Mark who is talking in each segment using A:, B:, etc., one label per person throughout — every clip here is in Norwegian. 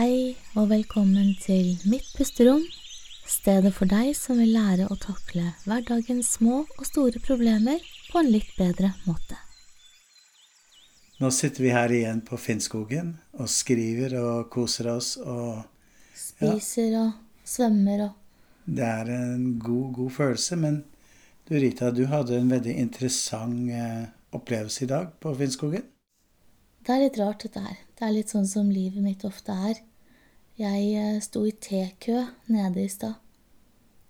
A: Hei og velkommen til Mitt pusterom, stedet for deg som vil lære å takle hverdagens små og store problemer på en litt bedre måte.
B: Nå sitter vi her igjen på Finnskogen og skriver og koser oss og
A: Spiser og svømmer og
B: Det er en god, god følelse. Men du Rita, du hadde en veldig interessant eh, opplevelse i dag på Finnskogen.
A: Det er litt rart, dette her. Det er litt sånn som livet mitt ofte er. Jeg eh, sto i tekø nede i stad,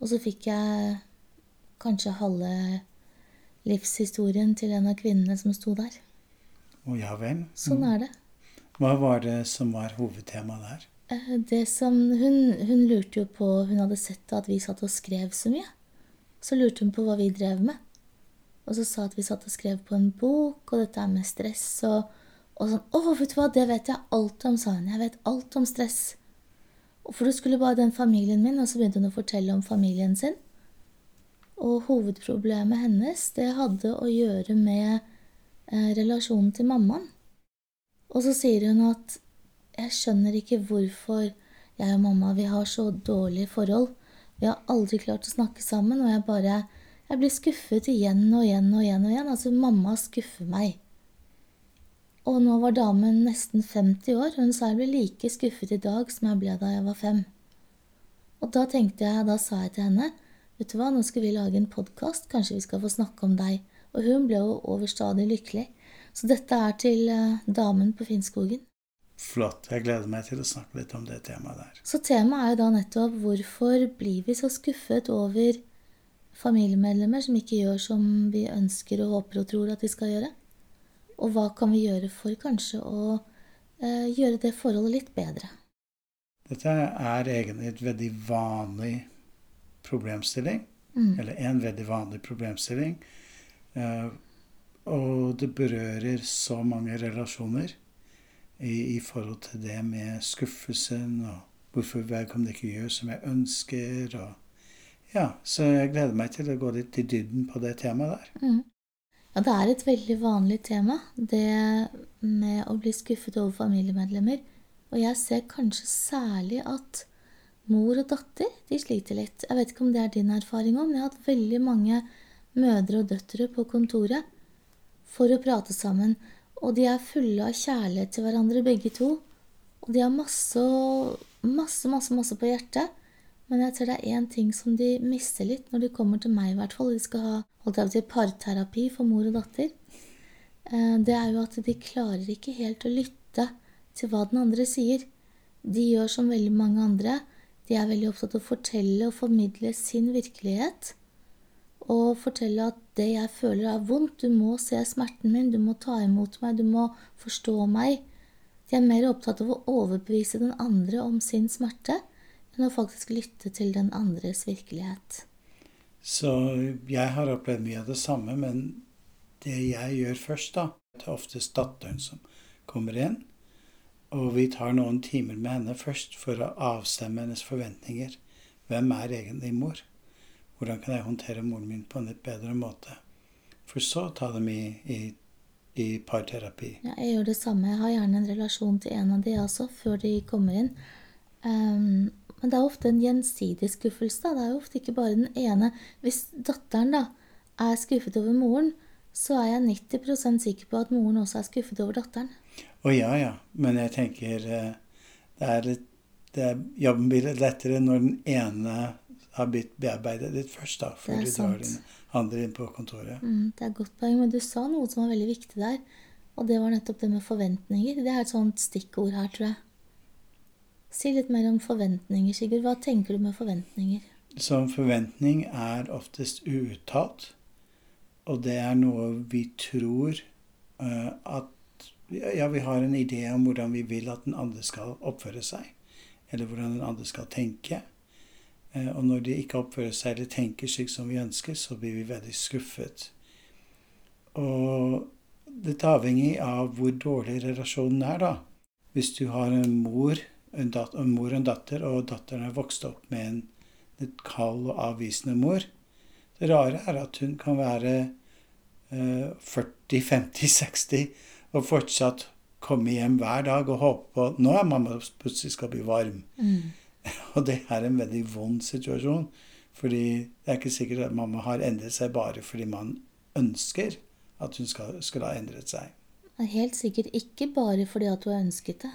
A: og så fikk jeg kanskje halve livshistorien til en av kvinnene som sto der.
B: Å ja vel.
A: Sånn er det.
B: Hva var det som var hovedtemaet der?
A: Eh, Det som hun, hun lurte jo på Hun hadde sett at vi satt og skrev så mye. Så lurte hun på hva vi drev med. Og så sa at vi satt og skrev på en bok, og dette er med stress og, og sånn Å, vet du hva, det vet jeg alt om, sa hun. Jeg vet alt om stress. Og For det skulle bare den familien min, og så begynte hun å fortelle om familien sin. Og hovedproblemet hennes, det hadde å gjøre med eh, relasjonen til mammaen. Og så sier hun at jeg skjønner ikke hvorfor jeg og mamma vi har så dårlige forhold. Vi har aldri klart å snakke sammen, og jeg bare jeg blir skuffet igjen og igjen og igjen. og igjen. Altså, mamma skuffer meg. Og nå var damen nesten 50 år, og hun sa jeg ble like skuffet i dag som jeg ble da jeg var fem. Og da tenkte jeg, da sa jeg til henne, vet du hva, nå skal vi lage en podkast, kanskje vi skal få snakke om deg. Og hun ble jo overstadig lykkelig. Så dette er til eh, damen på Finnskogen.
B: Flott. Jeg gleder meg til å snakke litt om det temaet der.
A: Så temaet er jo da nettopp hvorfor blir vi så skuffet over familiemedlemmer som ikke gjør som vi ønsker og håper og tror at de skal gjøre? Og hva kan vi gjøre for kanskje å eh, gjøre det forholdet litt bedre?
B: Dette er egentlig et veldig vanlig problemstilling. Eller en veldig vanlig problemstilling. Eh, og det berører så mange relasjoner i, i forhold til det med skuffelsen og hvorfor vedkommende ikke gjør som jeg ønsker. og ja, Så jeg gleder meg til å gå litt i dybden på det temaet der.
A: Ja, det er et veldig vanlig tema, det med å bli skuffet over familiemedlemmer. Og jeg ser kanskje særlig at mor og datter de sliter litt. Jeg vet ikke om det er din erfaring òg, men jeg har hatt veldig mange mødre og døtre på kontoret for å prate sammen. Og de er fulle av kjærlighet til hverandre, begge to. Og de har masse, masse, masse, masse på hjertet. Men jeg tror det er én ting som de mister litt når de kommer til meg, i hvert fall. De skal ha holdt jeg på parterapi for mor og datter. Eh, Det er jo at de klarer ikke helt å lytte til hva den andre sier. De gjør som veldig mange andre. De er veldig opptatt av å fortelle og formidle sin virkelighet. Og fortelle at det jeg føler er vondt, du må se smerten min, du må ta imot meg, du må forstå meg. De er mer opptatt av å overbevise den andre om sin smerte enn å faktisk lytte til den andres virkelighet.
B: Så jeg har opplevd mye av det samme, men det jeg gjør først, da Det er oftest datteren som kommer inn. Og vi tar noen timer med henne først for å avstemme hennes forventninger. Hvem er egentlig mor? Hvordan kan jeg håndtere moren min på en litt bedre måte? For så ta dem i, i, i parterapi.
A: Ja, jeg gjør det samme. Jeg har gjerne en relasjon til en av de også, før de kommer inn. Ehm, men det er ofte en gjensidig skuffelse. Da. Det er jo ofte ikke bare den ene. Hvis datteren da er skuffet over moren, så er jeg 90% sikker på at moren også er skuffet over datteren.
B: Å ja, ja. Men jeg tenker eh, det er litt det er, Jobben blir litt lettere når den ene har blitt bearbeidet litt først, da, før
A: er
B: drar den andre inn på kontoret.
A: Mm, det er et godt poeng, men du sa noe som var veldig viktig der. Og det var nettopp det med forventninger. Det er et sånt stikkord her, tror jeg. Si litt mer om forventninger, Sigurd. Hva tenker du med forventninger?
B: Så forventning er oftest uuttalt, og det er noe vi tror uh, at Ja, vi har en idé om hvordan vi vil at den andre skal oppføre seg, eller hvordan den andre skal tenke. Uh, og når de ikke oppfører seg eller tenker slik som vi ønsker, så blir vi veldig skuffet. Og dette avhenger av hvor dårlig relasjonen er, da. Hvis du har en mor, en, dat en mor og en datter, og datteren har vokst opp med en litt kald og avvisende mor Det rare er at hun kan være eh, 40, 50, 60 og fortsatt komme hjem hver dag og håpe på nå er mamma plutselig skal bli varm.
A: Mm.
B: Og det er en veldig vond situasjon. Fordi det er ikke sikkert at mamma har endret seg bare fordi man ønsker at hun skal, skulle ha endret seg.
A: Helt sikkert ikke bare fordi at du har ønsket det.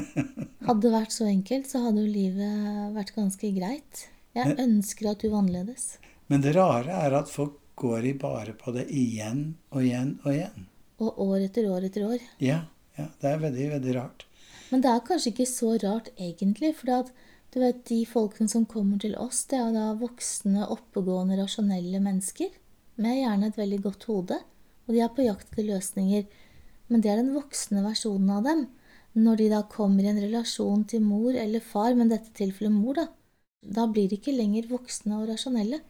A: Hadde det vært så enkelt, så hadde jo livet vært ganske greit. Jeg ønsker at du var annerledes.
B: Men det rare er at folk går i bare på det igjen og igjen og igjen.
A: Og år etter år etter år.
B: Ja, ja det er veldig, veldig rart.
A: Men det er kanskje ikke så rart egentlig, for at du vet, de folkene som kommer til oss, det er da voksne, oppegående, rasjonelle mennesker med gjerne et veldig godt hode, og de er på jakt etter løsninger. Men det er den voksne versjonen av dem. Når de da kommer i en relasjon til mor eller far, men dette tilfellet mor, da, da blir de ikke lenger voksne og rasjonelle.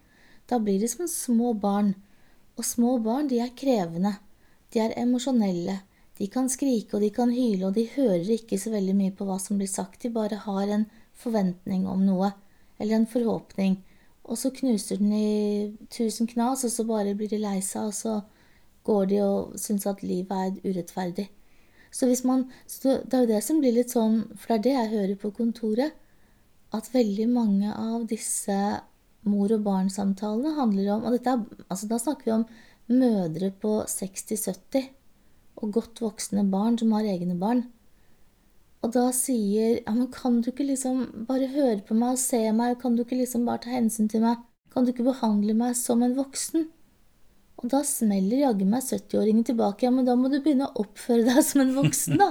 A: Da blir de som små barn. Og små barn, de er krevende. De er emosjonelle. De kan skrike og de kan hyle, og de hører ikke så veldig mye på hva som blir sagt. De bare har en forventning om noe, eller en forhåpning, og så knuser den i tusen knas, og så bare blir de lei seg, og så går de og syns at livet er urettferdig. Så hvis man, så Det er jo det som blir litt sånn, for det er det jeg hører på kontoret, at veldig mange av disse mor- og barn-samtalene handler om og dette er, altså Da snakker vi om mødre på 60-70 og godt voksne barn som har egne barn. Og da sier ja, men kan du ikke liksom bare høre på meg og se meg, kan du ikke liksom bare ta hensyn til meg, kan du ikke behandle meg som en voksen? Og da smeller jaggu meg 70-åringen tilbake, ja, men da må du begynne å oppføre deg som en voksen, da.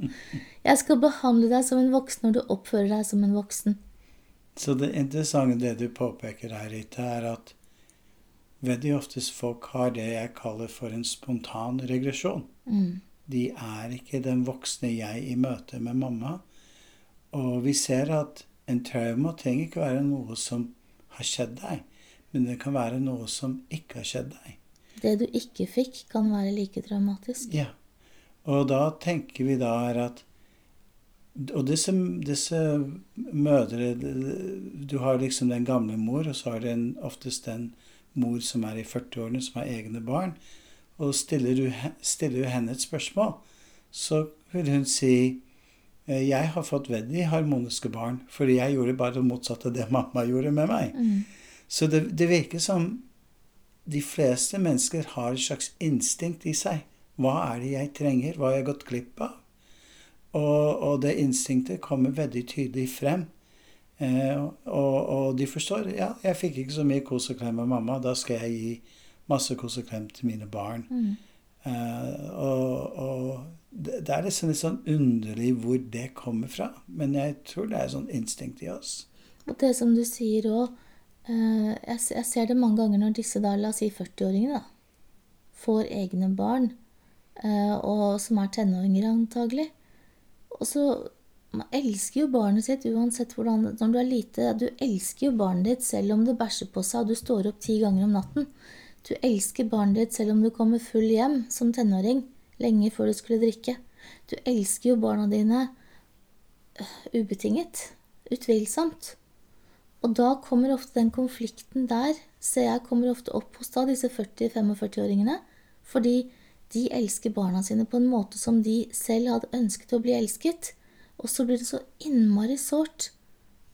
A: Jeg skal behandle deg som en voksen når du oppfører deg som en voksen.
B: Så det interessante det du påpeker her, Rita, er at veldig oftest folk har det jeg kaller for en spontan regresjon.
A: Mm.
B: De er ikke den voksne jeg i møte med mamma. Og vi ser at en trauma trenger ikke være noe som har skjedd deg, men det kan være noe som ikke har skjedd deg.
A: Det du ikke fikk, kan være like traumatisk.
B: Ja. Og da tenker vi da her at Og disse, disse mødre Du har liksom den gamle mor, og så har du en, oftest den mor som er i 40-årene, som har egne barn. Og stiller du, stiller du henne et spørsmål, så vil hun si «Eh, jeg har fått veldig harmoniske barn, fordi jeg gjorde bare det motsatte av det mamma gjorde med meg.
A: Mm.
B: Så det, det virker som de fleste mennesker har et slags instinkt i seg. Hva er det jeg trenger? Hva har jeg gått glipp av? Og, og det instinktet kommer veldig tydelig frem. Eh, og, og, de forstår ja, jeg fikk ikke så mye kos og klem av mamma. Da skal jeg gi masse kos og klem til mine barn.
A: Mm.
B: Eh, og, og det, er liksom litt sånn underlig hvor det kommer fra. Men jeg tror det er sånn instinkt i oss.
A: Og det som du sier òg jeg, jeg ser det mange ganger når disse da, la oss si 40-åringene, da, får egne barn, eh, og som er tenåringer antagelig. Og så Man elsker jo barnet sitt uansett hvordan Når du er lite, du elsker jo barnet ditt selv om det bæsjer på seg og du står opp ti ganger om natten. Du elsker barnet ditt selv om du kommer full hjem som tenåring lenge før du skulle drikke. Du elsker jo barna dine øh, ubetinget. Utvilsomt. Og da kommer ofte den konflikten der, ser jeg, kommer ofte opp hos da disse 40-45-åringene. Fordi de elsker barna sine på en måte som de selv hadde ønsket å bli elsket. Og så blir det så innmari sårt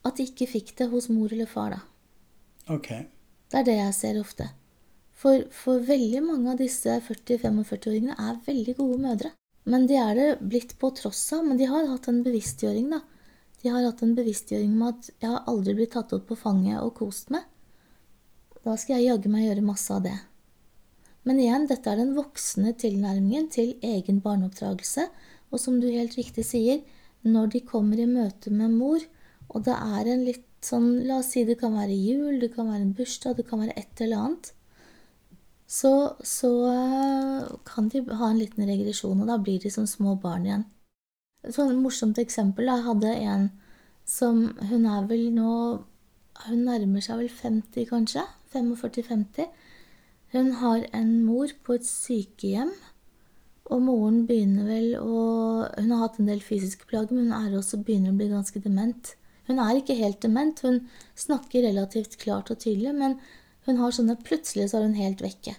A: at de ikke fikk det hos mor eller far, da.
B: Ok.
A: Det er det jeg ser ofte. For, for veldig mange av disse 40-45-åringene er veldig gode mødre. Men de er det blitt på tross av. Men de har hatt en bevisstgjøring, da. De har hatt en bevisstgjøring om at jeg har aldri blitt tatt opp på fanget og kost med. Da skal jeg jaggu meg gjøre masse av det. Men igjen, dette er den voksne tilnærmingen til egen barneoppdragelse. Og som du helt riktig sier, når de kommer i møte med mor, og det er en litt sånn La oss si det kan være jul, det kan være en bursdag, det kan være et eller annet. Så, så kan de ha en liten regresjon, og da blir de som små barn igjen. Sånn morsomt eksempel. Jeg hadde en som Hun er vel nå Hun nærmer seg vel 50, kanskje? 45-50. Hun har en mor på et sykehjem. Og moren begynner vel å Hun har hatt en del fysiske plager, men hun er også begynner å bli ganske dement. Hun er ikke helt dement, hun snakker relativt klart og tydelig, men hun har sånne Plutselig så er hun helt vekke.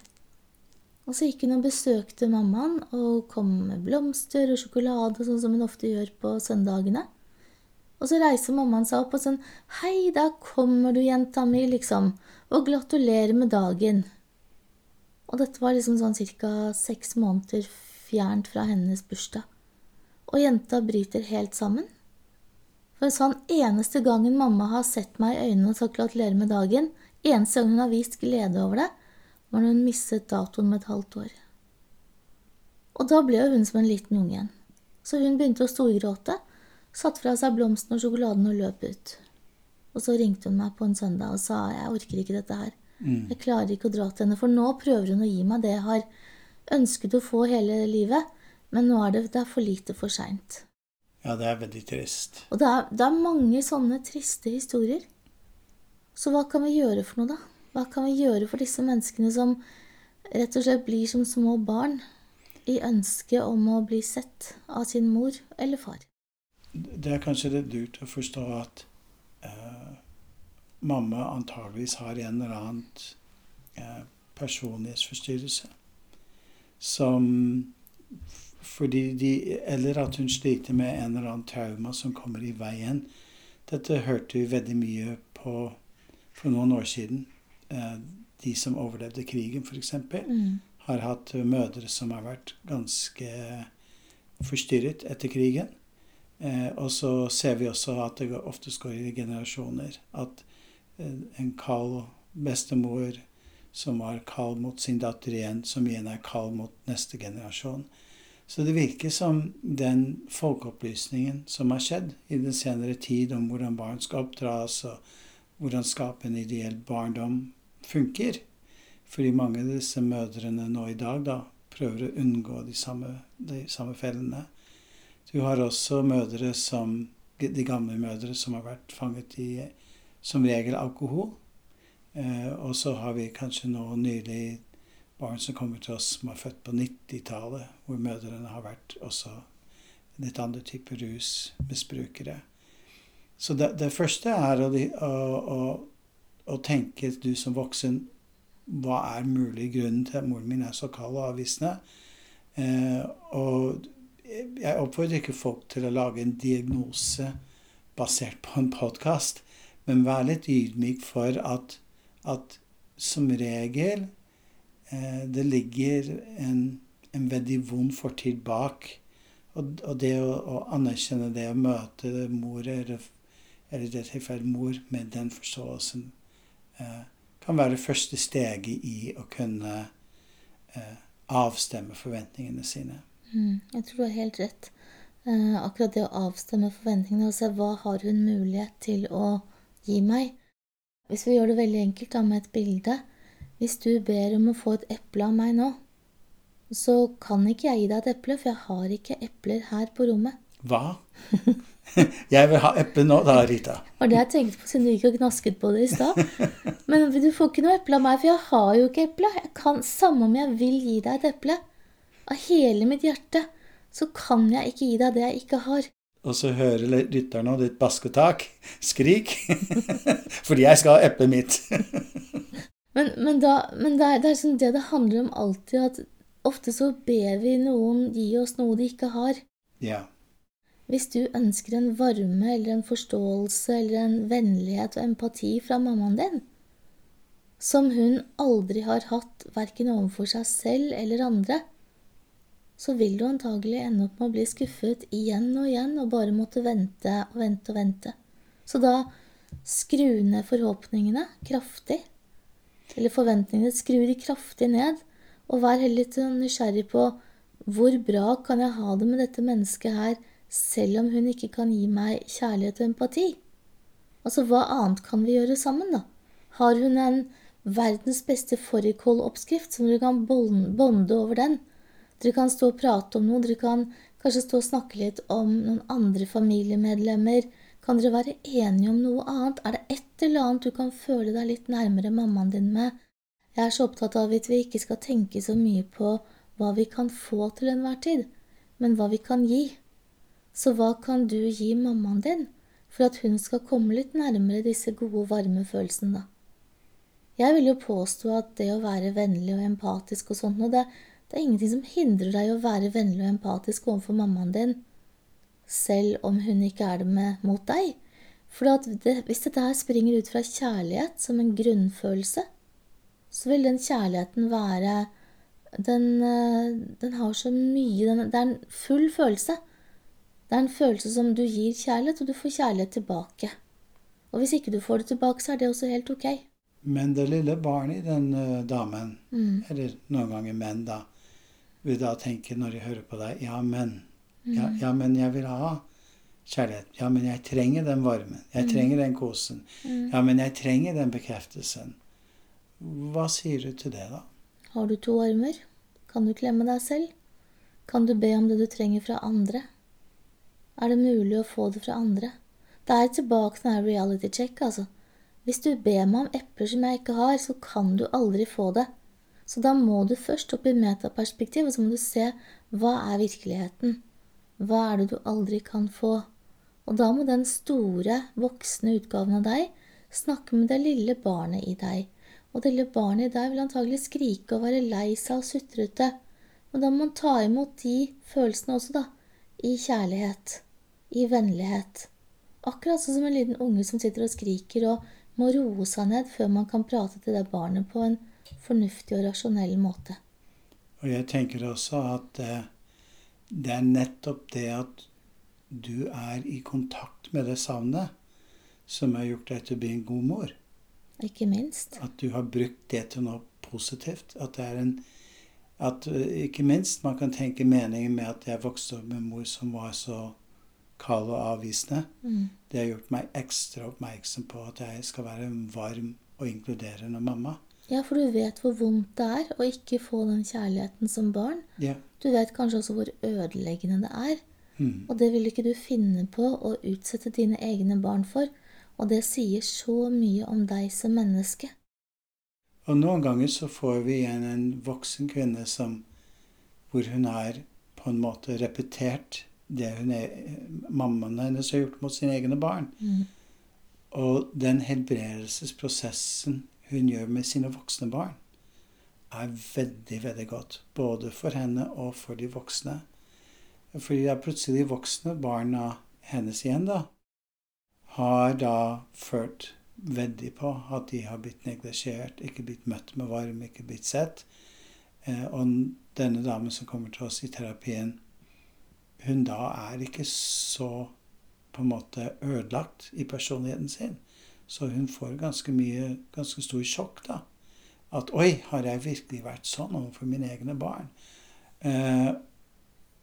A: Og så gikk hun og besøkte mammaen og kom med blomster og sjokolade, sånn som hun ofte gjør på søndagene. Og så reiser mammaen seg opp og sånn Hei, da kommer du, jenta mi, liksom, og gratulerer med dagen. Og dette var liksom sånn ca. seks måneder fjernt fra hennes bursdag. Og jenta bryter helt sammen. For sånn eneste gangen mamma har sett meg i øynene og sagt gratulerer med dagen, eneste gang hun har vist glede over det, når hun mistet datoen med et halvt år. Og da ble hun som en liten unge igjen. Så hun begynte å storgråte, satte fra seg blomsten og sjokoladen og løp ut. Og så ringte hun meg på en søndag og sa jeg orker ikke dette her.
B: Mm.
A: Jeg klarer ikke å dra til henne, for nå prøver hun å gi meg det jeg har ønsket å få hele livet, men nå er det, det er for lite for seint.
B: Ja, det er veldig trist.
A: Og det er, det er mange sånne triste historier. Så hva kan vi gjøre for noe, da? Hva kan vi gjøre for disse menneskene som rett og slett blir som små barn i ønsket om å bli sett av sin mor eller far?
B: Det er kanskje litt lurt å forstå at eh, mamma antageligvis har en eller annen eh, personlighetsforstyrrelse. Som fordi de, Eller at hun sliter med en eller annen trauma som kommer i veien. Dette hørte vi veldig mye på for noen år siden. Eh, de som overlevde krigen, f.eks.,
A: Mm.
B: har hatt mødre som har vært ganske forstyrret etter krigen. Eh, og så ser vi også at det oftest går i generasjoner. At eh, en kald bestemor som var kald mot sin datter igjen, som igjen er kald mot neste generasjon. Så det virker som den folkeopplysningen som har skjedd i den senere tid om hvordan barn skal oppdras, og hvordan skape en ideell barndom, funker. Fordi mange av disse mødrene nå i dag da prøver å unngå de samme, de samme fellene. Du har også mødre som de gamle mødre som har vært fanget i som regel alkohol. Eh, og så har vi kanskje nå nylig barn som kommer til oss som er født på 90-tallet, hvor mødrene har vært også litt andre typer rusmisbrukere. Så det, det første er å, å, å, å tenke, du som voksen, hva er mulig grunnen til at moren min er så kald og avvisende? Eh, og jeg oppfordrer ikke folk til å lage en diagnose basert på en podkast, men vær litt ydmyk for at, at som regel eh, det ligger en, en veldig vond fortid bak. Og, og det å, å, anerkjenne det, å møte mor, eller, eller i dette tilfellet mor, med den forståelsen, kan være det første steget i å kunne eh, avstemme forventningene sine.
A: Mm, jeg tror du har helt rett. Eh, akkurat det å avstemme forventningene og se hva har hun mulighet til å gi meg. Hvis vi gjør det veldig enkelt da med et bilde Hvis du ber om å få et eple av meg nå, så kan ikke jeg gi deg et eple, for jeg har ikke epler her på rommet.
B: Hva? Jeg vil ha eple nå, da, Rita.
A: Var det jeg tenkte på siden du gikk og gnasket på det i stad. Men du får ikke noe eple av meg, for jeg har jo ikke eple. Jeg kan, Samme om jeg vil gi deg et eple, av hele mitt hjerte, så kan jeg ikke gi deg det jeg ikke har.
B: Og så hører lytterne ditt basketak. Skrik! Fordi jeg skal ha eplet mitt.
A: men, men, da, men det, er, det er sånn det det handler om alltid, at ofte så ber vi noen gi oss noe de ikke har.
B: Ja.
A: Hvis du ønsker en varme eller en forståelse eller en vennlighet og empati fra mammaen din, som hun aldri har hatt verken overfor seg selv eller andre, så vil du antagelig ende opp med å bli skuffet igjen og igjen og bare måtte vente og vente og vente. Så da skru ned forhåpningene kraftig, eller forventningene, skru de kraftig ned, og vær heller litt nysgjerrig på hvor bra kan jeg ha det med dette mennesket her, selv om hun ikke kan gi meg kjærlighet og empati? Altså, hva annet kan vi gjøre sammen, da? Har hun en verdens beste fårikåloppskrift som dere kan bonde over den? Dere kan stå og prate om noe, dere kan kanskje stå og snakke litt om noen andre familiemedlemmer. Kan dere være enige om noe annet? Er det et eller annet du kan føle deg litt nærmere mammaen din med? Jeg er så opptatt av at vi ikke skal tenke så mye på hva vi kan få til enhver tid, men hva vi kan gi. Så hva kan du gi mammaen din for at hun skal komme litt nærmere disse gode, varme følelsene, da? Jeg vil jo påstå at det å være vennlig og empatisk og sånt noe, det, det er ingenting som hindrer deg å være vennlig og empatisk overfor mammaen din, selv om hun ikke er det med, mot deg. For det, hvis dette her springer ut fra kjærlighet som en grunnfølelse, så vil den kjærligheten være den, eh, den, har så mye den, Det er en full følelse. Det er en følelse som du gir kjærlighet, og du får kjærlighet tilbake. Og hvis ikke du får det tilbake, så er det også helt ok.
B: Men det lille barnet i den uh, damen,
A: mm.
B: eller noen ganger menn, da, vil da tenke når de hører på deg Ja, men. Ja,
A: mm.
B: ja, men jeg vil ha kjærlighet. Ja, men jeg trenger den varmen. Jeg
A: Mm.
B: trenger den kosen. Ja, men jeg trenger den bekreftelsen. Hva sier du til det, da?
A: Har du to armer? Kan du klemme deg selv? Kan du be om det du trenger fra andre? Er det mulig å få det fra andre? Det er tilbake til denne reality check, altså. Hvis du ber meg om epler som jeg ikke har, så kan du aldri få det. Så da må du først opp i metaperspektiv, og så må du se hva er virkeligheten? Hva er det du aldri kan få? Og da må den store, voksne utgaven av deg snakke med det lille barnet i deg. Og det lille barnet i deg vil antagelig skrike og være lei seg og sutrete. Men da må man ta imot de følelsene også, da. I kjærlighet. I vennlighet. Akkurat sånn som en liten unge som sitter og skriker og må roe seg ned før man kan prate til det barnet på en fornuftig og rasjonell måte.
B: Og jeg tenker også at eh, det er nettopp det at du er i kontakt med det savnet, som har gjort deg til å bli en god mor.
A: Ikke minst.
B: At du har brukt det til noe positivt. At det er en at eh, Ikke minst man kan tenke meningen med at jeg vokste opp med en mor som var så kald og avvisende.
A: Mm.
B: Det har gjort meg ekstra oppmerksom på at jeg skal være en varm og inkluderende mamma.
A: Ja, for du vet hvor vondt det er å ikke få den kjærligheten som barn.
B: Ja.
A: Du vet kanskje også hvor ødeleggende det er.
B: Mm.
A: Og det vil ikke du finne på å utsette dine egne barn for. Og det sier så mye om deg som menneske.
B: Og noen ganger så får vi igjen en voksen kvinne som hvor hun er på en måte repetert det hun er, mammaen hennes har gjort mot sine egne barn.
A: Mm.
B: Og den helbredelsesprosessen hun gjør med sine voksne barn, er veldig, veldig godt. Både for henne og for de voksne. Fordi det er plutselig de voksne barna hennes igjen, da, har da ført veldig på at de har blitt neglisjert, ikke blitt møtt med varme, ikke blitt sett. Eh, og denne damen som kommer til oss i terapien, hun da er ikke så på en måte ødelagt i personligheten sin. Så hun får ganske mye, ganske stor sjokk, da. At oi, har jeg virkelig vært sånn overfor mine egne barn? Eh,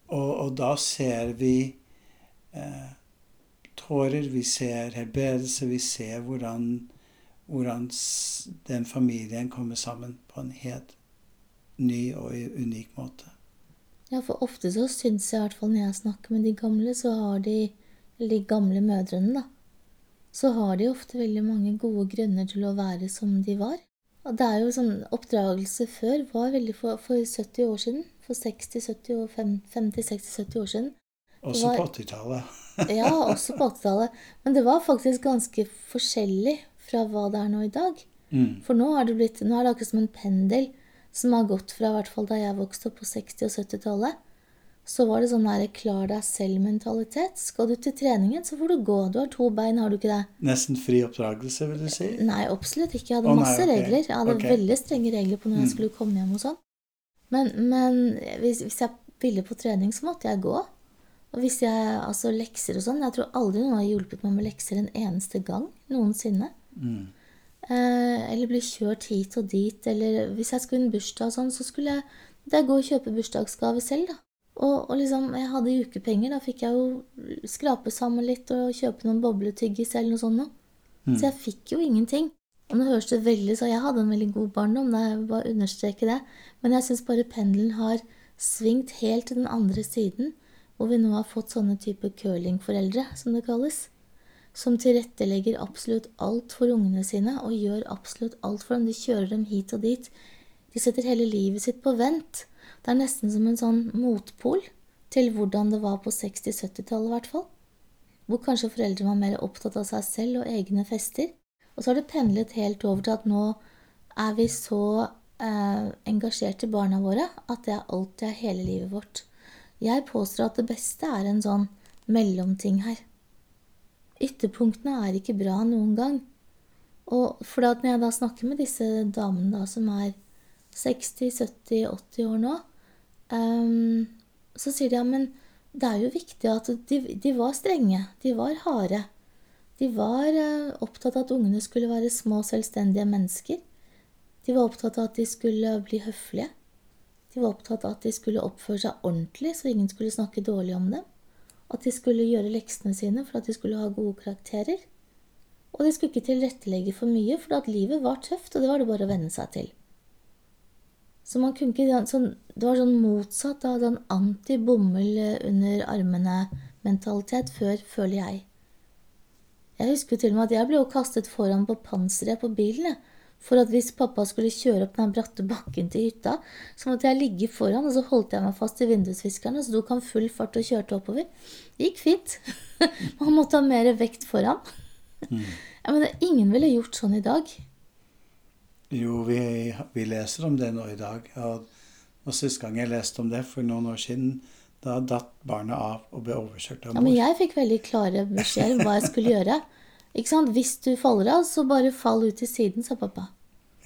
B: og, og, da ser vi eh, tårer, vi ser helbredelse, vi ser hvordan, hvordan den familien kommer sammen på en helt ny og unik måte.
A: Ja, for ofte så syns jeg, i hvert fall når jeg snakker med de gamle, så har de, eller de gamle mødrene, da, så har de ofte veldig mange gode grunner til å være som de var. Og det er jo sånn Oppdragelse før var veldig for, for 70 år siden. For 60-70 og 50-60-70 år siden.
B: Også var, på 80-tallet.
A: ja, også på 80-tallet. Men det var faktisk ganske forskjellig fra hva det er nå i dag.
B: Mm.
A: For nå er det blitt, nå er det akkurat som en pendel som har gått fra, i hvert fall da jeg vokste opp på 60- og 70-tallet, så var det sånn der klar deg selv-mentalitet. Skal du til treningen, så får du gå. Du har to bein, har du ikke det?
B: Nesten fri oppdragelse, vil du si?
A: Nei, absolutt ikke. Jeg hadde
B: nei,
A: masse
B: ok.
A: regler. Jeg hadde
B: okay.
A: veldig strenge regler på når jeg
B: Mm.
A: skulle komme hjem og sånn. Men, men hvis, hvis jeg ville på trening, så måtte jeg gå. Og hvis jeg, altså lekser og sånn Jeg tror aldri noen har hjulpet meg med lekser en eneste gang. Noensinne.
B: Mm.
A: Eh, eller bli kjørt hit og dit. Eller hvis jeg skulle i en bursdag og sånn, så skulle jeg gå og kjøpe bursdagsgave selv, da. Og, og liksom, jeg hadde ukepenger. Da fikk jeg jo skrape sammen litt og kjøpe noen bobletyggis eller noe sånt noe.
B: Mm.
A: Så jeg fikk jo ingenting. Og nå høres det veldig så Jeg hadde en veldig god barndom, da jeg bare understreke det. Men jeg syns bare pendelen har svingt helt til den andre siden, hvor vi nå har fått sånne type curlingforeldre, som det kalles. Som tilrettelegger absolutt alt for ungene sine og gjør absolutt alt for dem. De kjører dem hit og dit. De setter hele livet sitt på vent. Det er nesten som en sånn motpol til hvordan det var på 60-70-tallet, i hvert fall. Hvor kanskje foreldre var mer opptatt av seg selv og egne fester. Og så har det pendlet helt over til at nå er vi så eh, engasjert i barna våre at det er alt det er hele livet vårt. Jeg påstår at det beste er en sånn mellomting her. Ytterpunktene er ikke bra noen gang. Og for når jeg da snakker med disse damene da, som er 60-70-80 år nå, um, så sier de ja, men det er jo viktig at de, de var strenge, de var harde. De var uh, opptatt av at ungene skulle være små, selvstendige mennesker. De var opptatt av at de skulle bli høflige. De var opptatt av at de skulle oppføre seg ordentlig, så ingen skulle snakke dårlig om dem. At de skulle gjøre leksene sine for at de skulle ha gode karakterer. Og de skulle ikke tilrettelegge for mye, for at livet var tøft, og det var det bare å venne seg til. Så man kunne ikke, sånn, Det var sånn motsatt av den anti-bomull under armene-mentalitet før, føler jeg. Jeg husker til og med at jeg ble kastet foran på panseret på bilen. For at hvis pappa skulle kjøre opp den bratte bakken til hytta, så måtte jeg ligge foran, og så holdt jeg meg fast i vindusviskeren, og så tok han full fart og kjørte oppover. Det gikk fint. Man måtte ha mer vekt foran. Mm. Ja, men ingen ville gjort sånn i dag.
B: Jo, vi, vi, leser om det nå i dag. Og, og Sist gang jeg leste om det, for noen år siden, da datt barnet av og ble overkjørt av
A: mor. Ja, men jeg fikk veldig klare beskjeder om hva jeg skulle gjøre. Ikke sant? Hvis du faller av, så bare fall ut til siden, sa pappa.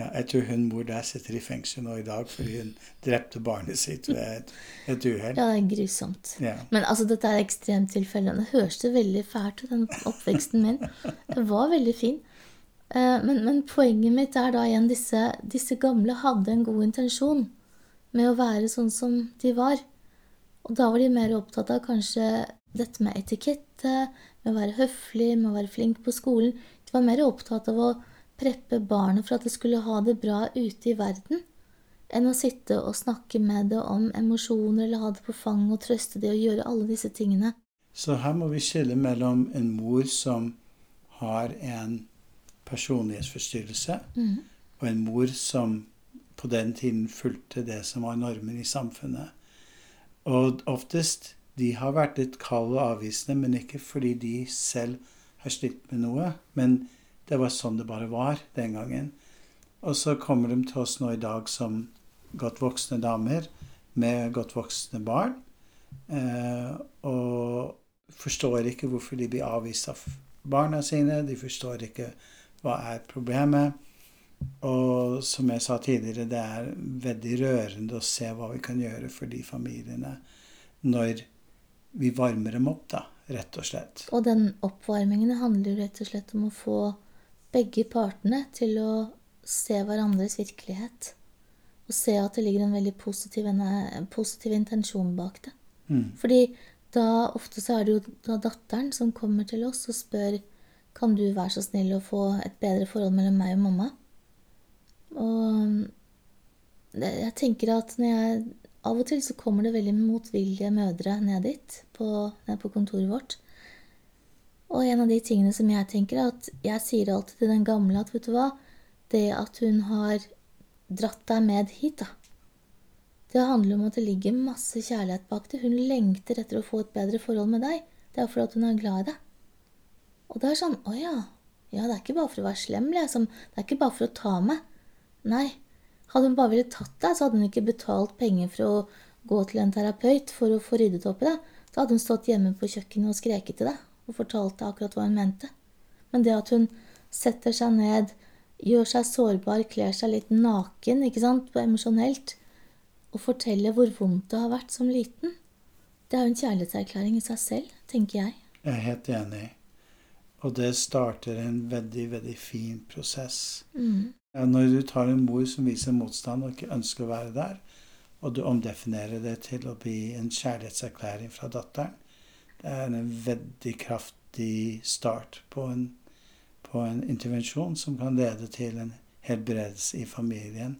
B: Ja, jeg tror hun mor der sitter i fengsel nå i dag fordi hun drepte barnet sitt ved et, et uhell.
A: Ja, det er grusomt. Ja. Men altså, dette er ekstremtilfellene. Det høres det veldig fælt ut, den oppveksten min. Det var veldig fin. Eh, men, men, poenget mitt er da igjen disse, disse gamle hadde en god intensjon med å være sånn som de var. Og da var de mer opptatt av kanskje dette med etikette, med å være høflig, med å være flink på skolen. De var mer opptatt av å preppe barnet for at det skulle ha det bra ute i verden, enn å sitte og snakke med det om emosjoner eller ha det på fanget og trøste det og gjøre alle disse tingene.
B: Så her må vi skille mellom en mor som har en personlighetsforstyrrelse, mm. og en mor som på den tiden fulgte det som var normen i samfunnet. Og oftest de har vært litt kalde og avvisende, men ikke fordi de selv har slitt med noe. Men det var sånn det bare var den gangen. Og så kommer de til oss nå i dag som godt voksne damer med godt voksne barn. Eh, og forstår ikke hvorfor de blir avvist av barna sine. De forstår ikke hva er problemet. Og som jeg sa tidligere, det er veldig rørende å se hva vi kan gjøre for de familiene når vi varmer dem opp, da, rett og slett.
A: Og den oppvarmingen handler rett og slett om å få begge partene til å se hverandres virkelighet. Og se at det ligger en veldig positiv, en positiv intensjon bak det. Mm. Fordi da ofte så er det jo da datteren som kommer til oss og spør kan du være så snill å få et bedre forhold mellom meg og mamma. Og jeg tenker at når jeg Av og til så kommer det veldig motvillige mødre ned dit, på, ned på kontoret vårt. Og en av de tingene som jeg tenker, er at jeg sier alltid til den gamle at vet du hva, det at hun har dratt deg med hit, da Det handler om at det ligger masse kjærlighet bak det. Hun lengter etter å få et bedre forhold med deg. Det er fordi hun er glad i deg. Og det er sånn Å ja. Ja, det er ikke bare for å være slem, liksom. Det er ikke bare for å ta meg. Nei. Hadde hun bare villet tatt deg, så hadde hun ikke betalt penger for å gå til en terapeut for å få ryddet opp i deg. Da hadde hun stått hjemme på kjøkkenet og skreket til deg og fortalt deg akkurat hva hun mente. Men det at hun setter seg ned, gjør seg sårbar, kler seg litt naken, ikke sant, emosjonelt, og forteller hvor vondt det har vært som liten, det er jo en kjærlighetserklæring i seg selv, tenker jeg.
B: Jeg er helt enig. Og det starter en veldig, veldig fin prosess. Mm. Ja, når du tar en mor som viser motstand og ikke ønsker å være der, og du omdefinerer det til å bli en kjærlighetserklæring fra datteren, det er en veldig kraftig start på en, på en intervensjon som kan lede til en helbredelse i familien.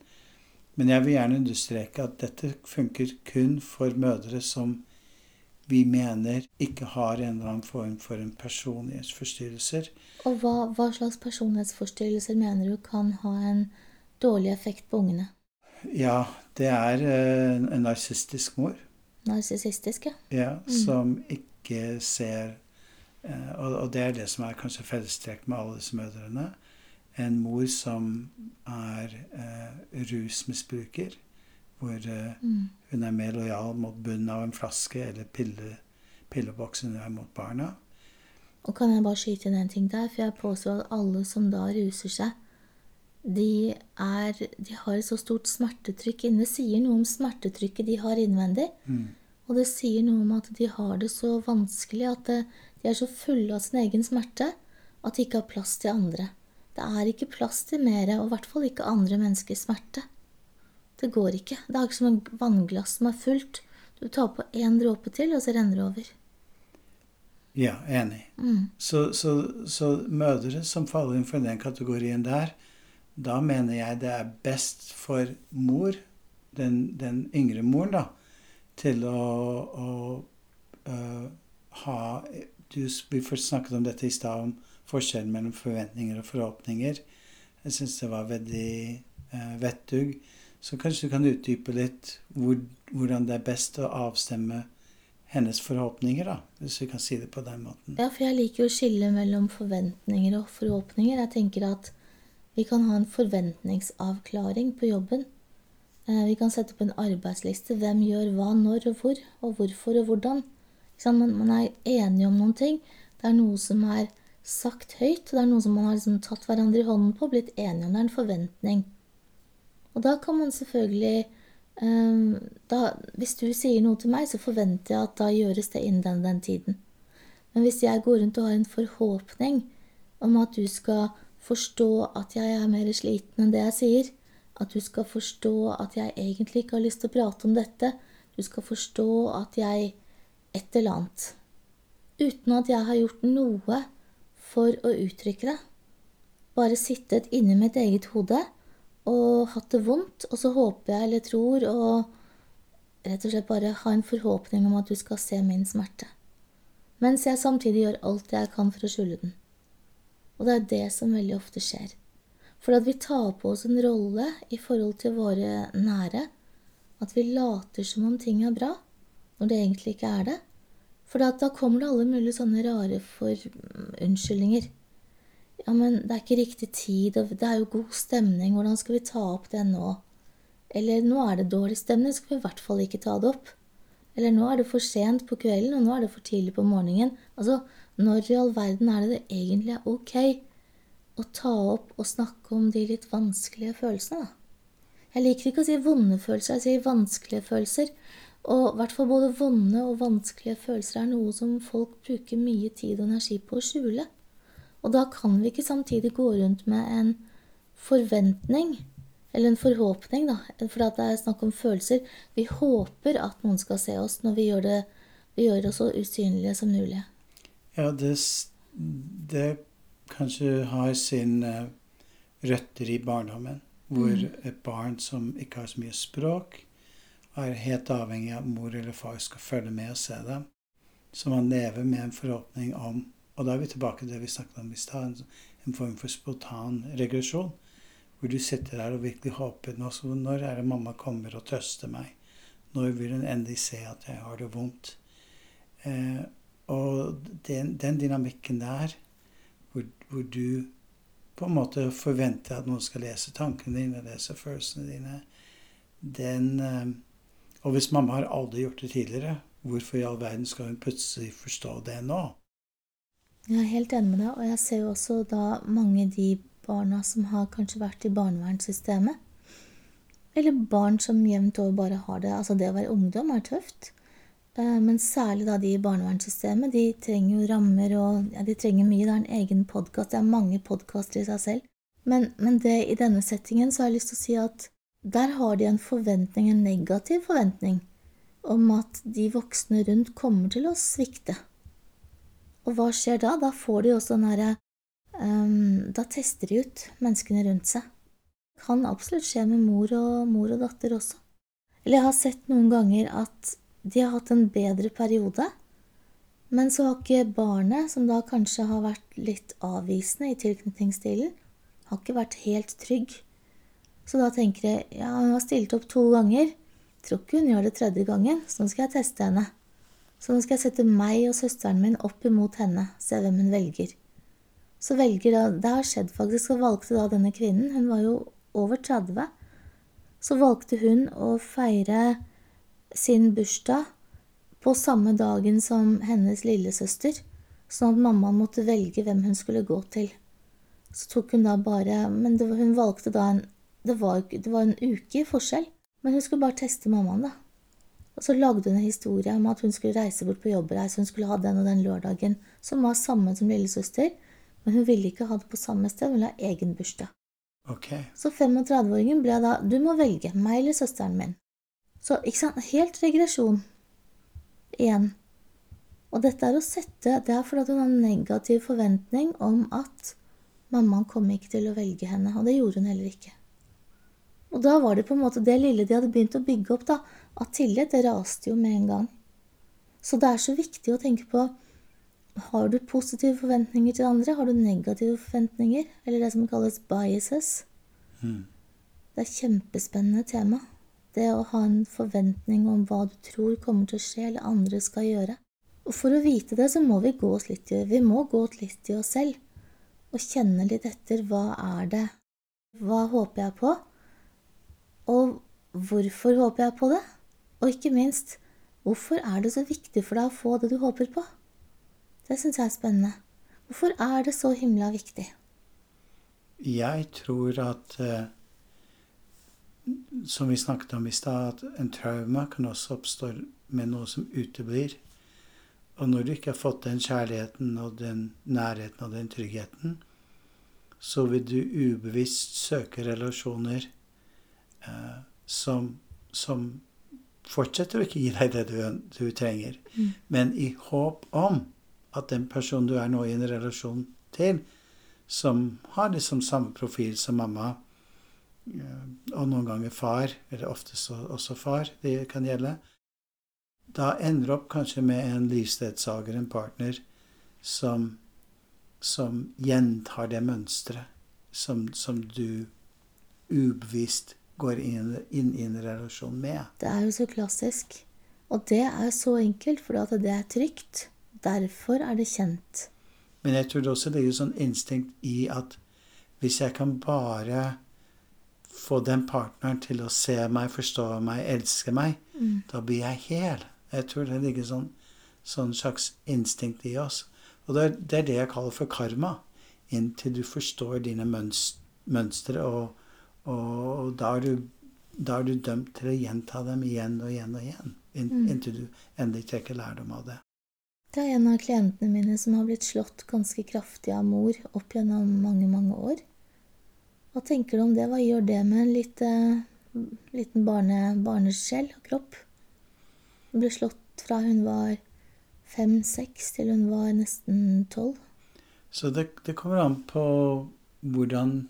B: Men jeg vil gjerne understreke at dette funker kun for mødre som vi mener ikke har en eller annen form for en personlighetsforstyrrelser.
A: Og hva, hva slags personlighetsforstyrrelser mener du kan ha en dårlig effekt på ungene?
B: Ja, det er en, en narsistisk mor.
A: Narsissistisk, ja.
B: ja mm. Som ikke ikke ser og, Og det er det som er kanskje fellestrekk med alle disse mødrene. en mor som er eh, rusmisbruker, hvor eh,
A: Mm.
B: hun er mer lojal mot bunnen av en flaske eller pille, pilleboks enn hun er mot barna.
A: Og kan jeg bare skyte inn en ting der, for jeg påstår at alle som da ruser seg, de, er, de har et så stort smertetrykk inne. Det sier noe om smertetrykket de har innvendig.
B: Mm.
A: Og det sier noe om at de har det så vanskelig, at det, de er så fulle av sin egen smerte, at de ikke har plass til andre. Det er ikke plass til mer, og i hvert fall ikke andre menneskers smerte. Det går ikke. Det er ikke som en vannglass som er fullt. Du tar på én dråpe til, og så renner det over.
B: Ja, enig.
A: Mm.
B: Så, så, så mødre som faller inn for den kategorien der, da mener jeg det er best for mor, den, den yngre moren, da, til å, å øh, ha du, Vi snakket om dette i stad, om forskjellen mellom forventninger og forhåpninger. Jeg syns det var veldig uh, vettug. Så kanskje du kan utdype litt hvor, hvordan det er best å avstemme hennes forhåpninger, da, hvis vi kan si det på den måten.
A: Ja, for jeg liker å skille mellom forventninger og forhåpninger. Jeg tenker at vi kan ha en forventningsavklaring på jobben. Eh, Vi kan sette opp en arbeidsliste. Hvem gjør hva, når og hvor, og hvorfor og hvordan. Man, er enig om noen ting. Det er noe som er sagt høyt, det er noe som man har liksom tatt hverandre i hånden på og blitt enige om. Det er en forventning. Og da kan man selvfølgelig eh, da, Hvis du sier noe til meg, så forventer jeg at da gjøres det innen den, den tiden. Men hvis jeg går rundt og har en forhåpning om at du skal forstå at jeg er mer sliten enn det jeg sier, at du skal forstå at jeg egentlig ikke har lyst til å prate om dette, du skal forstå at jeg et eller annet, uten at jeg har gjort noe for å uttrykke det, bare sittet inni mitt eget hode og hatt det vondt, og så håper jeg eller tror og rett og slett bare ha en forhåpning om at du skal se min smerte mens jeg samtidig gjør alt jeg kan for å skjule den. Og det er det som veldig ofte skjer. For at vi tar på oss en rolle i forhold til våre nære, at vi later som om ting er bra, når det egentlig ikke er det. For da kommer det alle mulige sånne rare for unnskyldninger. Ja, men det er ikke riktig tid, og det er jo god stemning, hvordan skal vi ta opp det nå? Eller nå er det dårlig stemning, skal vi i hvert fall ikke ta det opp. Eller nå er det for sent på kvelden, og nå er det for tidlig på morgenen. Altså, når i all verden er det det egentlig er ok å ta opp og snakke om de litt vanskelige følelsene, da? Jeg liker ikke å si vonde følelser, jeg sier vanskelige følelser. Og i hvert fall både vonde og vanskelige følelser er noe som folk bruker mye tid og energi på å skjule. Og da kan vi ikke samtidig gå rundt med en forventning eller en forhåpning, da, for det er snakk om følelser. Vi håper at noen skal se oss når vi gjør, det, vi gjør oss så usynlige som mulig.
B: Ja, det, det kanskje har sin uh, røtter i barndommen. Hvor mm. et barn som ikke har så mye språk, er helt avhengig av mor eller far skal følge med og se dem. Så man lever med en forhåpning om Og da er vi tilbake til det vi snakket om i stad, en, en form for spontan regresjon hvor du sitter der og virkelig håper nå, Når er det mamma kommer og trøster meg? Når vil hun endelig se at jeg har det vondt? Eh, og den, den, dynamikken der, hvor, hvor, du på en måte forventer at noen skal lese tankene dine, lese følelsene dine, den eh, Og hvis mamma har aldri gjort det tidligere, hvorfor i all verden skal hun plutselig forstå det nå?
A: Jeg er helt enig med deg, og jeg ser jo også da mange de barna som har kanskje vært i barnevernssystemet. Eller barn som jevnt over bare har det Altså, det å være ungdom er tøft. Men særlig da de i barnevernssystemet. De trenger jo rammer, og ja, de trenger mye. Det er en egen podkast. Det er mange podkaster i seg selv. Men, men det, i denne settingen så har jeg lyst til å si at der har de en forventning, en negativ forventning, om at de voksne rundt kommer til å svikte. Og hva skjer da? Da får de også den herre um, Da tester de ut menneskene rundt seg. Det kan absolutt skje med mor og, mor og datter også. Eller jeg har sett noen ganger at de har hatt en bedre periode, men så har ikke barnet, som da kanskje har vært litt avvisende i tilknytningsstilen, har ikke vært helt trygg. Så da tenker jeg ja, hun har stilt opp to ganger. Tror ikke hun gjør det tredje gangen, så nå skal jeg teste henne. Så nå skal jeg sette meg og søsteren min opp imot henne, se hvem hun velger. så velger da Det har skjedd faktisk, og valgte da denne kvinnen, hun var jo over 30, så valgte hun å feire sin bursdag på samme dagen som hennes lillesøster, sånn at mammaen måtte velge hvem hun skulle gå til. Så tok hun da bare Men det, hun valgte da en det var, det var en uke i forskjell, men hun skulle bare teste mammaen, da. Og så lagde hun en historie om at hun skulle reise bort på jobbreise, hun skulle ha den og den lørdagen, som var samme som lillesøster, men hun ville ikke ha det på samme sted, hun ville ha egen bursdag.
B: Okay.
A: Så 35-åringen ble da Du må velge meg eller søsteren min. Så ikke sant, helt regresjon igjen. Og dette er å sette Det er fordi hun har negativ forventning om at mammaen kom ikke til å velge henne, og det gjorde hun heller ikke. Og da var det på en måte det lille de hadde begynt å bygge opp, da, at tillit, det raste jo med en gang. Så det er så viktig å tenke på har du positive forventninger til andre? Har du negative forventninger? Eller det som kalles biases. Mm. Det er kjempespennende tema. Det å ha en forventning om hva du tror kommer til å skje, eller andre skal gjøre. Og for å vite det, så må vi gå oss litt i, vi må gå litt i oss selv. Og kjenne litt etter hva er det? Hva håper jeg på? Og hvorfor håper jeg på det? Og ikke minst, hvorfor er det så viktig for deg å få det du håper på? Det syns jeg er spennende. Hvorfor er det så himla viktig?
B: Jeg tror at uh, Som vi snakket om i stad, at en trauma kan også oppstå med noe som uteblir. Og når du ikke har fått den kjærligheten og den nærheten og den tryggheten, så vil du ubevisst søke relasjoner eh, som, som, fortsetter å ikke gi deg det du, du trenger, mm. men i håp om at den personen du er nå i en relasjon til, som har liksom samme profil som mamma, eh, og noen ganger far, eller oftest også far, det kan gjelde, da ender opp kanskje med en livsledsager, en partner, som, som gjentar det mønsteret som, som du ubevisst går inn, inn, i en relasjon med.
A: Det er jo så klassisk. Og det er så enkelt, for det er trygt. Derfor er det kjent.
B: Men jeg tror det også ligger sånn instinkt i at hvis jeg kan bare få den partneren til å se meg, forstå meg, elske meg, mm. da blir jeg hel. Jeg tror det ligger sånn, sånn slags instinkt i oss. Og det er, det er, det jeg kaller for karma. Inntil du forstår dine mønstre og, og da er, du, da er, du, dømt til å gjenta dem igjen og igjen og igjen. Mm. Inntil du endelig trekker lærdom av det.
A: Det er en av klientene mine som har blitt slått ganske kraftig av mor opp gjennom mange, mange år. Hva tenker du om det? Hva gjør det med en lite, liten barne, barnesjel og kropp? Hun ble slått fra hun var fem-seks til hun var nesten tolv.
B: Så det, det kommer an på hvordan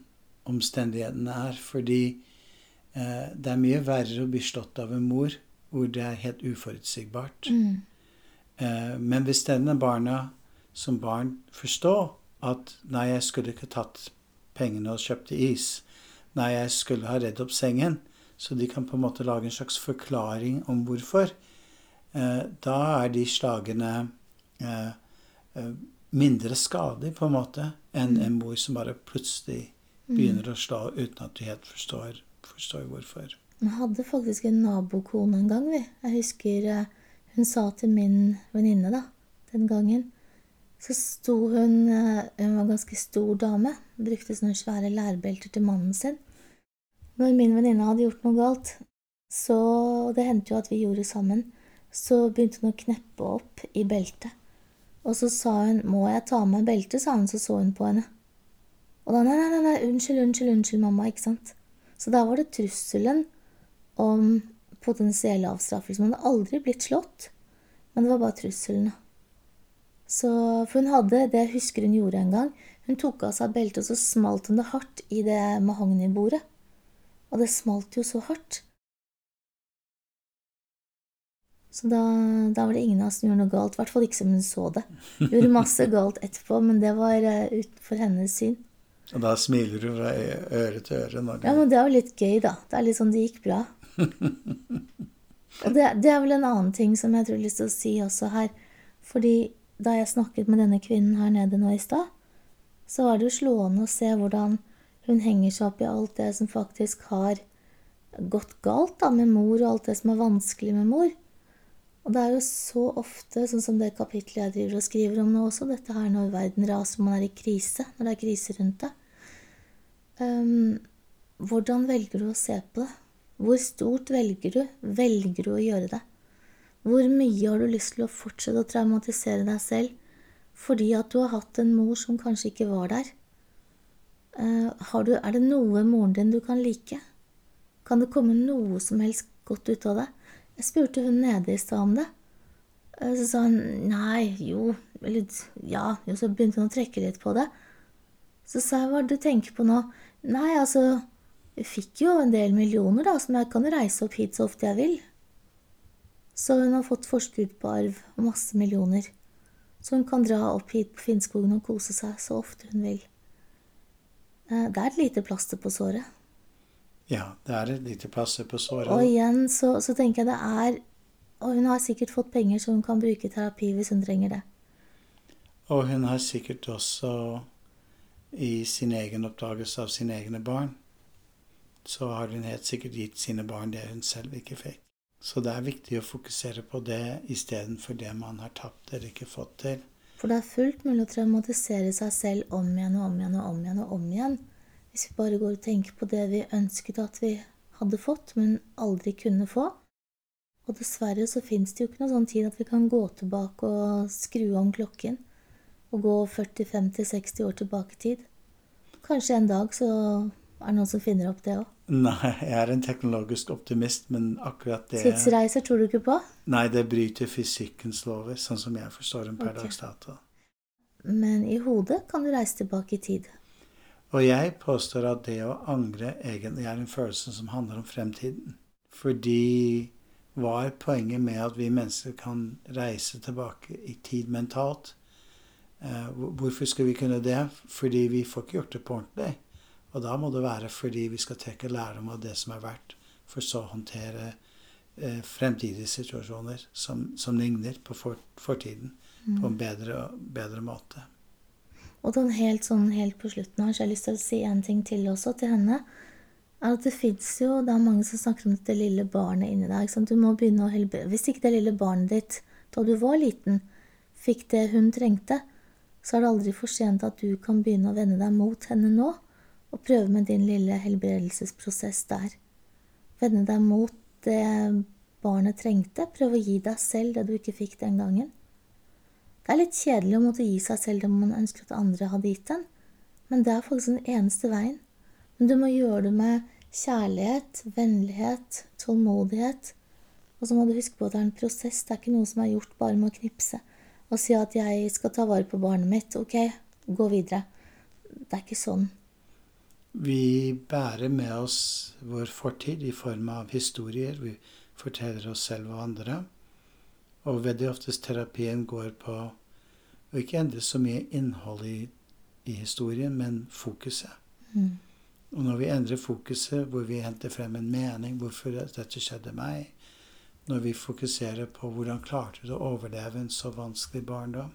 B: omstendighetene er. Fordi eh, det er mye verre å bli slått av en mor hvor det er helt uforutsigbart. Mm. Eh, men hvis denne barna som barn forstår at 'nei, jeg skulle ikke tatt pengene og kjøpte is', 'nei, jeg skulle ha redd opp sengen', så de kan på en måte lage en slags forklaring om hvorfor, eh, da er de slagene eh, eh mindre skadelige, på en måte, enn mm. en mor som bare plutselig begynner å slå uten at du helt forstår, forstår hvorfor.
A: Vi hadde faktisk en nabokone en gang, vi. Jeg husker eh, hun sa til min venninne da, den gangen Så sto hun eh, Hun var en ganske stor dame. Brukte sånne svære lærbelter til mannen sin. Når min venninne hadde gjort noe galt, så Det hendte jo at vi gjorde sammen. Så begynte hun å kneppe opp i beltet. Og så sa hun 'Må jeg ta av meg beltet?' sa hun, så så hun på henne. Og da nei, nei, nei, unnskyld, unnskyld, unnskyld, mamma, ikke sant. Så da var det trusselen om potensiell avstraffelse. Hun hadde aldri blitt slått, men det var bare trusselen. Så, for hun hadde det jeg husker hun gjorde en gang. Hun tok av seg beltet, og så smalt hun det hardt i det mahognibordet. Og det smalt jo så hardt. Så da, da, var det ingen av oss som gjorde noe galt. I hvert fall ikke som hun så det. Gjorde masse galt etterpå, men det var uh, utenfor hennes syn.
B: Og da smiler du fra øre til øre? Når
A: du... Ja, men det er jo litt gøy, da. Det er litt sånn det gikk bra. og det, det, er vel en annen ting som jeg tror jeg har lyst til å si også her. Fordi da jeg snakket med denne kvinnen her nede nå i stad, så var det jo slående å se hvordan hun henger seg opp i alt det som faktisk har gått galt da, med mor, og alt det som er vanskelig med mor. Og det er jo så ofte, sånn som det kapitlet jeg driver og skriver om nå også, dette her når verden raser man er i krise, når det er krise rundt det. Um, hvordan velger du å se på det? Hvor stort velger du? Velger du å gjøre det? Hvor mye har du lyst til å fortsette å traumatisere deg selv fordi at du har hatt en mor som kanskje ikke var der? Uh, du, er det noe moren din du kan like? Kan det komme noe som helst godt ut av det? Jeg spurte hun nede i stad om det. Uh, så sa hun nei, jo, eller ja, jo, så begynte hun å trekke litt på det. Så sa jeg hva er det du tenker på nå? Nei, altså, jeg fikk jo en del millioner, da, som jeg kan reise opp hit så ofte jeg vil. Så hun har fått forskudd på arv og masse millioner. Så hun kan dra opp hit på Finnskogen og kose seg så ofte hun vil. Eh, det er et lite plaster på såret.
B: Ja, det er et lite plaster på såret.
A: Og igjen så, så tenker jeg det er Og hun har sikkert fått penger så hun kan bruke terapi hvis hun trenger det.
B: Og hun har sikkert også i sin egen oppdagelse av sine egne barn, så har hun helt sikkert gitt sine barn det hun selv ikke fikk. Så det er viktig å fokusere på det istedenfor det man har tapt eller ikke fått til.
A: For det er fullt mulig å traumatisere seg selv om igjen og om igjen og om igjen og om igjen. Hvis vi bare går og tenker på det vi ønsket at vi hadde fått, men aldri kunne få. Og dessverre så fins det jo ikke noe sånn tid at vi kan gå tilbake og skru om klokken. Og gå 40-50-60 år tilbake i tid. Kanskje en dag så er det noen som finner opp det òg.
B: Nei, jeg er en teknologisk optimist, men akkurat det
A: Tidsreiser tror du ikke på?
B: Nei, det bryter fysikkens lover, sånn som jeg forstår dem per okay. dags dato.
A: Men i hodet kan du reise tilbake i tid.
B: Og jeg påstår at det å angre egentlig er en følelse som handler om fremtiden. Fordi hva er poenget med at vi mennesker kan reise tilbake i tid mentalt? Eh, hvorfor skal vi kunne det? Fordi vi får ikke gjort det på ordentlig. Og da må det være fordi vi skal trekke lærdom av det som er verdt, for så å håndtere eh, fremtidige situasjoner som, som ligner på for, fortiden, mm. på en bedre, bedre måte.
A: Og den helt, sånn, helt på slutten har jeg lyst til å si en ting til også til henne. er at Det fins jo Det er mange som snakker om dette lille barnet inni deg. Du må begynne å helbrede Hvis ikke det lille barnet ditt da du var liten, fikk det hun trengte, så er det aldri for sent at du kan begynne å vende deg mot henne nå og prøve med din lille helbredelsesprosess der. Vende deg mot det barnet trengte. Prøve å gi deg selv det du ikke fikk den gangen. Det er litt kjedelig å måtte gi seg selv det man ønsker at andre hadde gitt en, men det er faktisk den eneste veien. Men du må gjøre det med kjærlighet, vennlighet, tålmodighet. Og så må du huske på at det er en prosess, det er ikke noe som er gjort bare med å knipse og si at 'jeg skal ta vare på barnet mitt', ok, gå videre. Det er ikke sånn.
B: Vi bærer med oss vår fortid i form av historier. Vi forteller oss selv og andre. Og veldig oftest terapien går på å ikke endre så mye innhold i, i historien, men fokuset. Mm. Og når vi endrer fokuset, hvor vi henter frem en mening, hvorfor dette skjedde meg, når vi fokuserer på hvordan klarte du å overleve en så vanskelig barndom,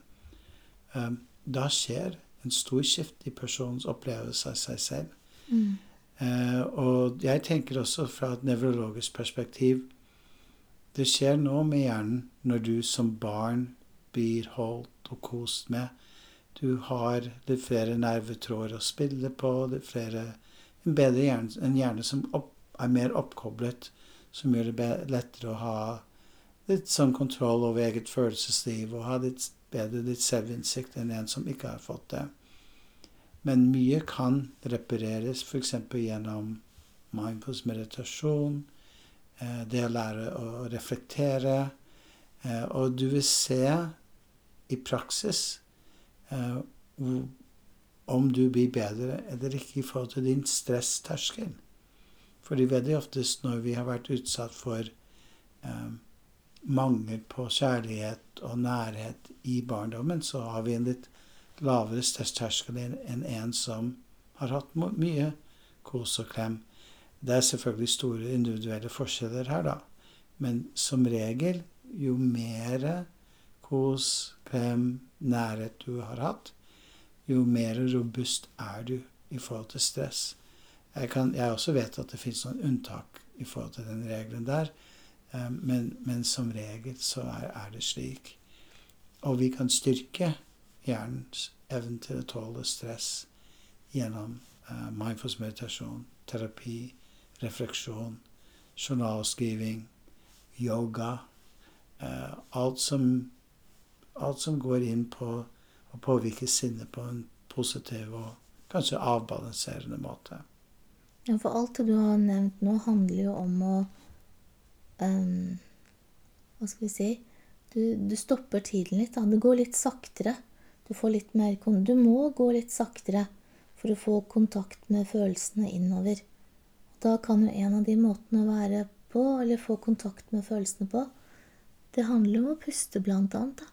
B: um, da skjer en stor skift i personens opplevelse av seg selv. Mm. Uh, og jeg tenker også fra et nevrologisk perspektiv Det skjer noe med hjernen når du som barn blir holdt og kost med. Du har litt flere nervetråder å spille på, litt flere, en bedre hjerne, en hjerne som opp, er mer oppkoblet, som gjør det lettere å ha litt sånn kontroll over eget følelsesliv og ha litt bedre litt selvinnsikt enn en som ikke har fått det. Men mye kan repareres f.eks. gjennom mindfulness meditasjon, eh, det å lære å reflektere. Eh, og du vil se i praksis eh, om du blir bedre eller ikke i forhold til din stressterskel. Fordi veldig oftest når vi har vært utsatt for mangel på kjærlighet og nærhet i barndommen, så har vi en litt lavere stressterskel enn en som har hatt mye kos og klem. Det er selvfølgelig store individuelle forskjeller her, da. Men som regel, jo mer kos, klem, nærhet du har hatt, jo mer robust er du i forhold til stress. Jeg, kan, jeg også vet at det fins noen unntak i forhold til den regelen der, eh, men, men som regel så er, er, det slik. Og vi kan styrke hjernens evne til å tåle stress gjennom uh, mindfulness meditasjon, terapi, refleksjon, journalskriving, yoga. Uh, alt, som, alt som går inn på å påvirke sinnet på en positiv og kanskje avbalanserende måte.
A: Ja, for alt det du har nevnt nå, handler jo om å um, Hva skal vi si du, du, stopper tiden litt. Da. Det går litt saktere. Du får litt mer Du må gå litt saktere for å få kontakt med følelsene innover. Da kan jo en av de måtene å være på, eller få kontakt med følelsene på, det handler om å puste, blant annet. Da.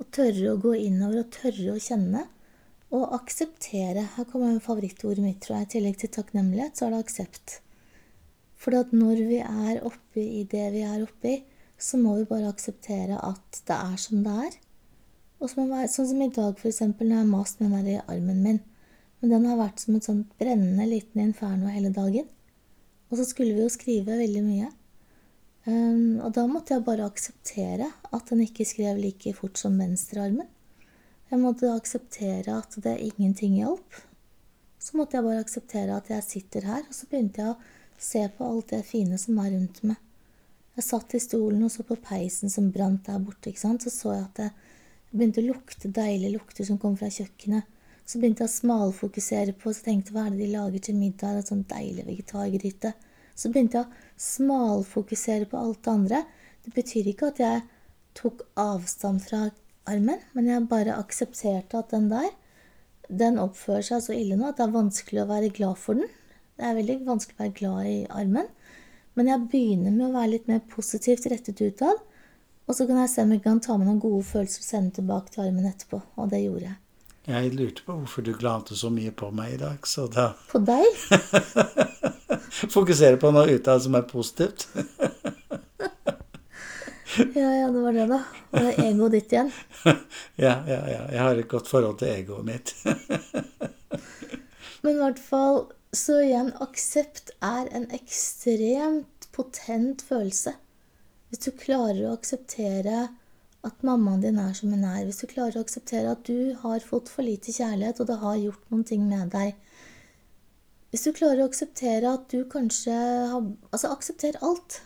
A: Å tørre å gå innover og tørre å kjenne. Og akseptere. Her kommer favorittordet mitt, tror jeg. I tillegg til takknemlighet, så er det aksept. For når vi er oppe i det vi er oppe i, så må vi bare akseptere at det er som det er. Og så være, sånn som i dag, eksempel, når jeg har mast med den i armen min. Men den har vært som et sånt brennende liten inferno hele dagen. Og så skulle vi jo skrive veldig mye. Um, og da måtte jeg bare akseptere at den ikke skrev like fort som venstrearmen. Jeg måtte akseptere at det ingenting hjalp. Så måtte jeg bare akseptere at jeg sitter her, og så begynte jeg å se på alt det fine som er rundt meg. Jeg satt i stolen og så på peisen som brant der borte. ikke sant? Så så jeg at det begynte å lukte deilige lukter som kom fra kjøkkenet. Så begynte jeg å smalfokusere på så tenkte hva er det de lager til middag. En sånn deilig vegetargryte. Så begynte jeg å smalfokusere på alt det andre. Det betyr ikke at jeg tok avstand fra armen, men jeg bare aksepterte at den der, den oppfører seg så ille nå at det er vanskelig å være glad for den. Det er veldig vanskelig å være glad i armen. Men jeg begynner med å være litt mer positivt rettet utad. Og så kan jeg se om jeg kan ta med noen gode følelser og sende tilbake til armen etterpå. Og det gjorde jeg.
B: Jeg lurte på hvorfor du glante så mye på meg i dag, så da
A: På deg?
B: Fokusere på noe utad som er positivt.
A: Ja, ja, det var det, da. Og det er egoet ditt igjen.
B: ja, ja, ja. Jeg har et godt forhold til egoet mitt.
A: Men i hvert fall Så igjen, aksept er en ekstremt potent følelse. Hvis du klarer å akseptere at mammaen din er som hun er, hvis du klarer å akseptere at du har fått for lite kjærlighet, og det har gjort noen ting med deg Hvis du klarer å akseptere at du kanskje har Altså, aksepter alt.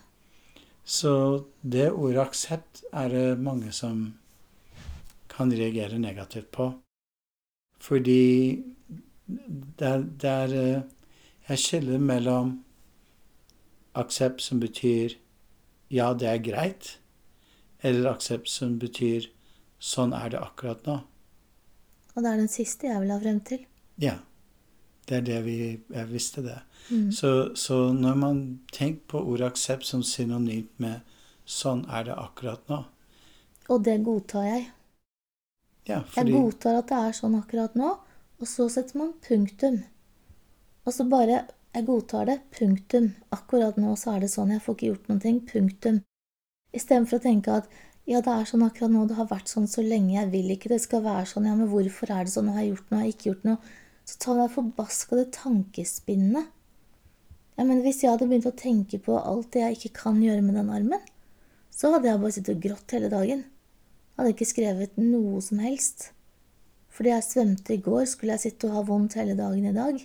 B: Så det ordet aksept er det mange som kan reagere negativt på. Fordi det er, det er eh, Jeg skiller mellom aksept som betyr ja, det er greit, eller aksept som betyr sånn er det akkurat nå.
A: Og det er den siste jeg vil ha frem til.
B: Ja. Det er det vi Jeg visste det. Mm. Så, så, når man tenker på ordet aksept som synonymt med 'sånn er det akkurat nå'
A: Og det godtar jeg.
B: Ja, fordi...
A: Jeg godtar at det er sånn akkurat nå, og så setter man punktum. Og så bare Jeg godtar det. Punktum. Akkurat nå så er det sånn. Jeg får ikke gjort noen ting. Punktum. Istedenfor å tenke at ja, det er sånn akkurat nå, det har vært sånn så lenge, jeg vil ikke det skal være sånn, ja, men hvorfor er det sånn, har jeg gjort noe, jeg har ikke gjort noe? Så ta det forbaskede tankespinnet. Ja, men hvis jeg hadde begynt å tenke på alt det jeg ikke kan gjøre med den armen, så hadde jeg bare sittet og grått hele dagen. Hadde ikke skrevet noe som helst. Fordi jeg svømte i går, skulle jeg sitte og ha vondt hele dagen i dag.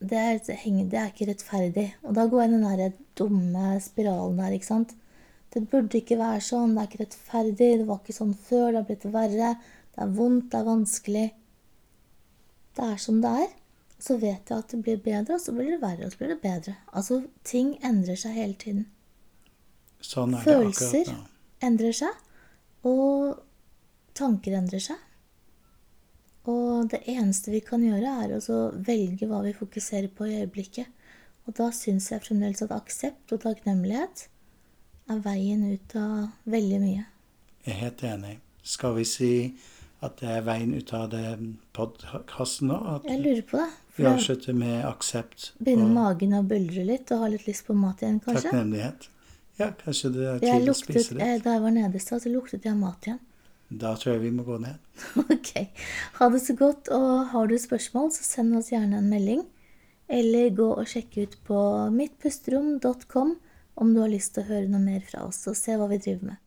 A: Det er, det er ikke rettferdig. Og da går jeg i den dumme spiralen der, ikke sant. Det burde ikke være sånn, det er ikke rettferdig, det var ikke sånn før, det har blitt verre. Det er vondt, det er vanskelig. Det er som det er. Så vet jeg at det blir bedre, og så blir det verre, og så blir det bedre. Altså, ting endrer seg hele tiden.
B: Sånn er
A: Følelser
B: det akkurat Følelser
A: endrer seg, og tanker endrer seg. Og det eneste vi kan gjøre, er å velge hva vi fokuserer på i øyeblikket. Og da syns jeg fremdeles at aksept og takknemlighet er veien ut av veldig mye.
B: Jeg er helt enig. Skal vi si at det er veien ut av det podkasten nå.
A: Jeg lurer på det.
B: Vi avslutter med aksept.
A: Begynner magen å buldre litt og ha litt lyst på mat igjen, kanskje?
B: Takknemlighet. Ja, kanskje det er tid å spise litt.
A: Da jeg var nede i stad, så luktet jeg mat igjen.
B: Da tror jeg vi må gå ned.
A: Ok. Ha det så godt, og har du spørsmål, så send oss gjerne en melding. Eller gå og sjekke ut på mittpusterom.com om du har lyst til å høre noe mer fra oss og se hva vi driver med.